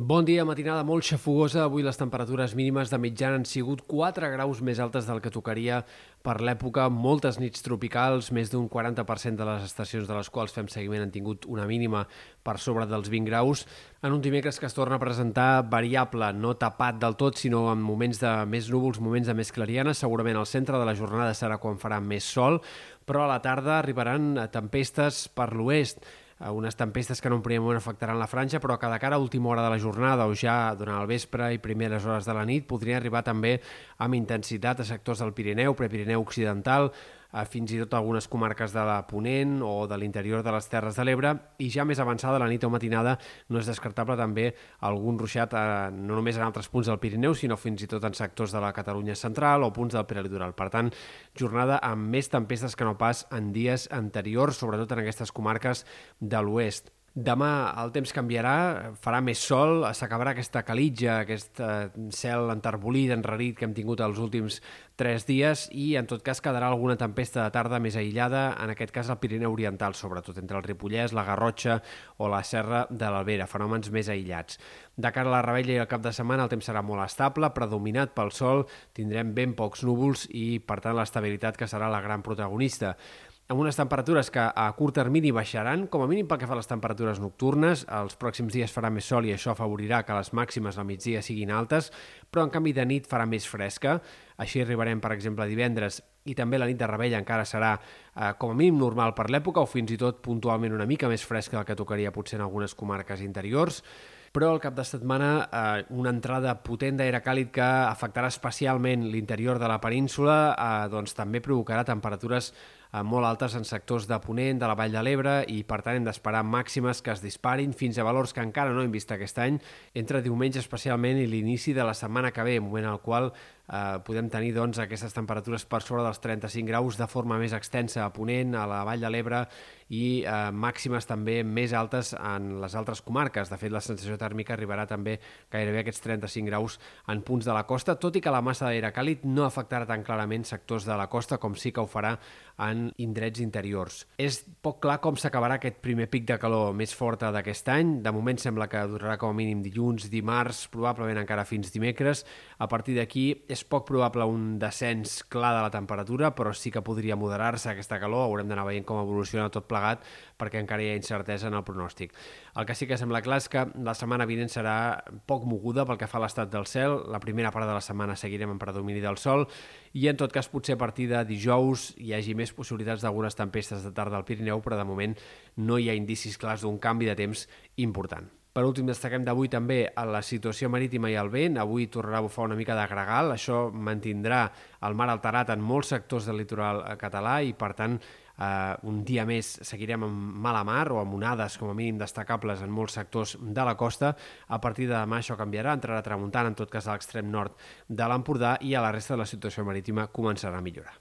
Bon dia, matinada molt xafogosa. Avui les temperatures mínimes de mitjana han sigut 4 graus més altes del que tocaria per l'època. Moltes nits tropicals, més d'un 40% de les estacions de les quals fem seguiment han tingut una mínima per sobre dels 20 graus. En un dimecres que es torna a presentar variable, no tapat del tot, sinó en moments de més núvols, moments de més clariana. Segurament al centre de la jornada serà quan farà més sol, però a la tarda arribaran tempestes per l'oest unes tempestes que en un primer moment afectaran la franja, però que de cara a última hora de la jornada o ja durant el vespre i primeres hores de la nit podrien arribar també amb intensitat a sectors del Pirineu, Prepirineu Occidental, a fins i tot algunes comarques de la Ponent o de l'interior de les Terres de l'Ebre i ja més avançada la nit o matinada no és descartable també algun ruixat eh, no només en altres punts del Pirineu sinó fins i tot en sectors de la Catalunya central o punts del prelitoral. Per tant, jornada amb més tempestes que no pas en dies anteriors, sobretot en aquestes comarques de l'oest. Demà el temps canviarà, farà més sol, s'acabarà aquesta calitja, aquest cel enterbolit, enrarit que hem tingut els últims tres dies i en tot cas quedarà alguna tempesta de tarda més aïllada, en aquest cas al Pirineu Oriental, sobretot entre el Ripollès, la Garrotxa o la Serra de l'Albera, fenòmens més aïllats. De cara a la rebella i al cap de setmana el temps serà molt estable, predominat pel sol, tindrem ben pocs núvols i per tant l'estabilitat que serà la gran protagonista amb unes temperatures que a curt termini baixaran, com a mínim pel que fa a les temperatures nocturnes. Els pròxims dies farà més sol i això afavorirà que les màximes al migdia siguin altes, però en canvi de nit farà més fresca. Així arribarem, per exemple, divendres i també la nit de rebella encara serà eh, com a mínim normal per l'època o fins i tot puntualment una mica més fresca del que tocaria potser en algunes comarques interiors però al cap de setmana eh, una entrada potent d'aire càlid que afectarà especialment l'interior de la península eh, doncs també provocarà temperatures eh, molt altes en sectors de Ponent, de la Vall de l'Ebre, i per tant hem d'esperar màximes que es disparin fins a valors que encara no hem vist aquest any, entre diumenge especialment i l'inici de la setmana que ve, moment en el qual eh, podem tenir doncs, aquestes temperatures per sobre dels 35 graus de forma més extensa a Ponent, a la Vall de l'Ebre, i eh, màximes també més altes en les altres comarques. De fet, la sensació tèrmica arribarà també gairebé a aquests 35 graus en punts de la costa, tot i que la massa d'aire càlid no afectarà tan clarament sectors de la costa com sí que ho farà en indrets interiors. És poc clar com s'acabarà aquest primer pic de calor més forta d'aquest any. De moment sembla que durarà com a mínim dilluns, dimarts, probablement encara fins dimecres. A partir d'aquí és poc probable un descens clar de la temperatura, però sí que podria moderar-se aquesta calor. Haurem d'anar veient com evoluciona tot plegat perquè encara hi ha incertesa en el pronòstic. El que sí que sembla clar és que la setmana vinent serà poc moguda pel que fa a l'estat del cel. La primera part de la setmana seguirem en predomini del sol i en tot cas potser a partir de dijous hi hagi més possibilitats d'algunes tempestes de tarda al Pirineu, però de moment no hi ha indicis clars d'un canvi de temps important. Per últim, destaquem d'avui també a la situació marítima i el vent. Avui tornarà a bufar una mica de gregal. Això mantindrà el mar alterat en molts sectors del litoral català i, per tant, eh, un dia més seguirem amb mala mar o amb onades com a mínim destacables en molts sectors de la costa. A partir de demà això canviarà, entrarà tramuntant en tot cas a l'extrem nord de l'Empordà i a la resta de la situació marítima començarà a millorar.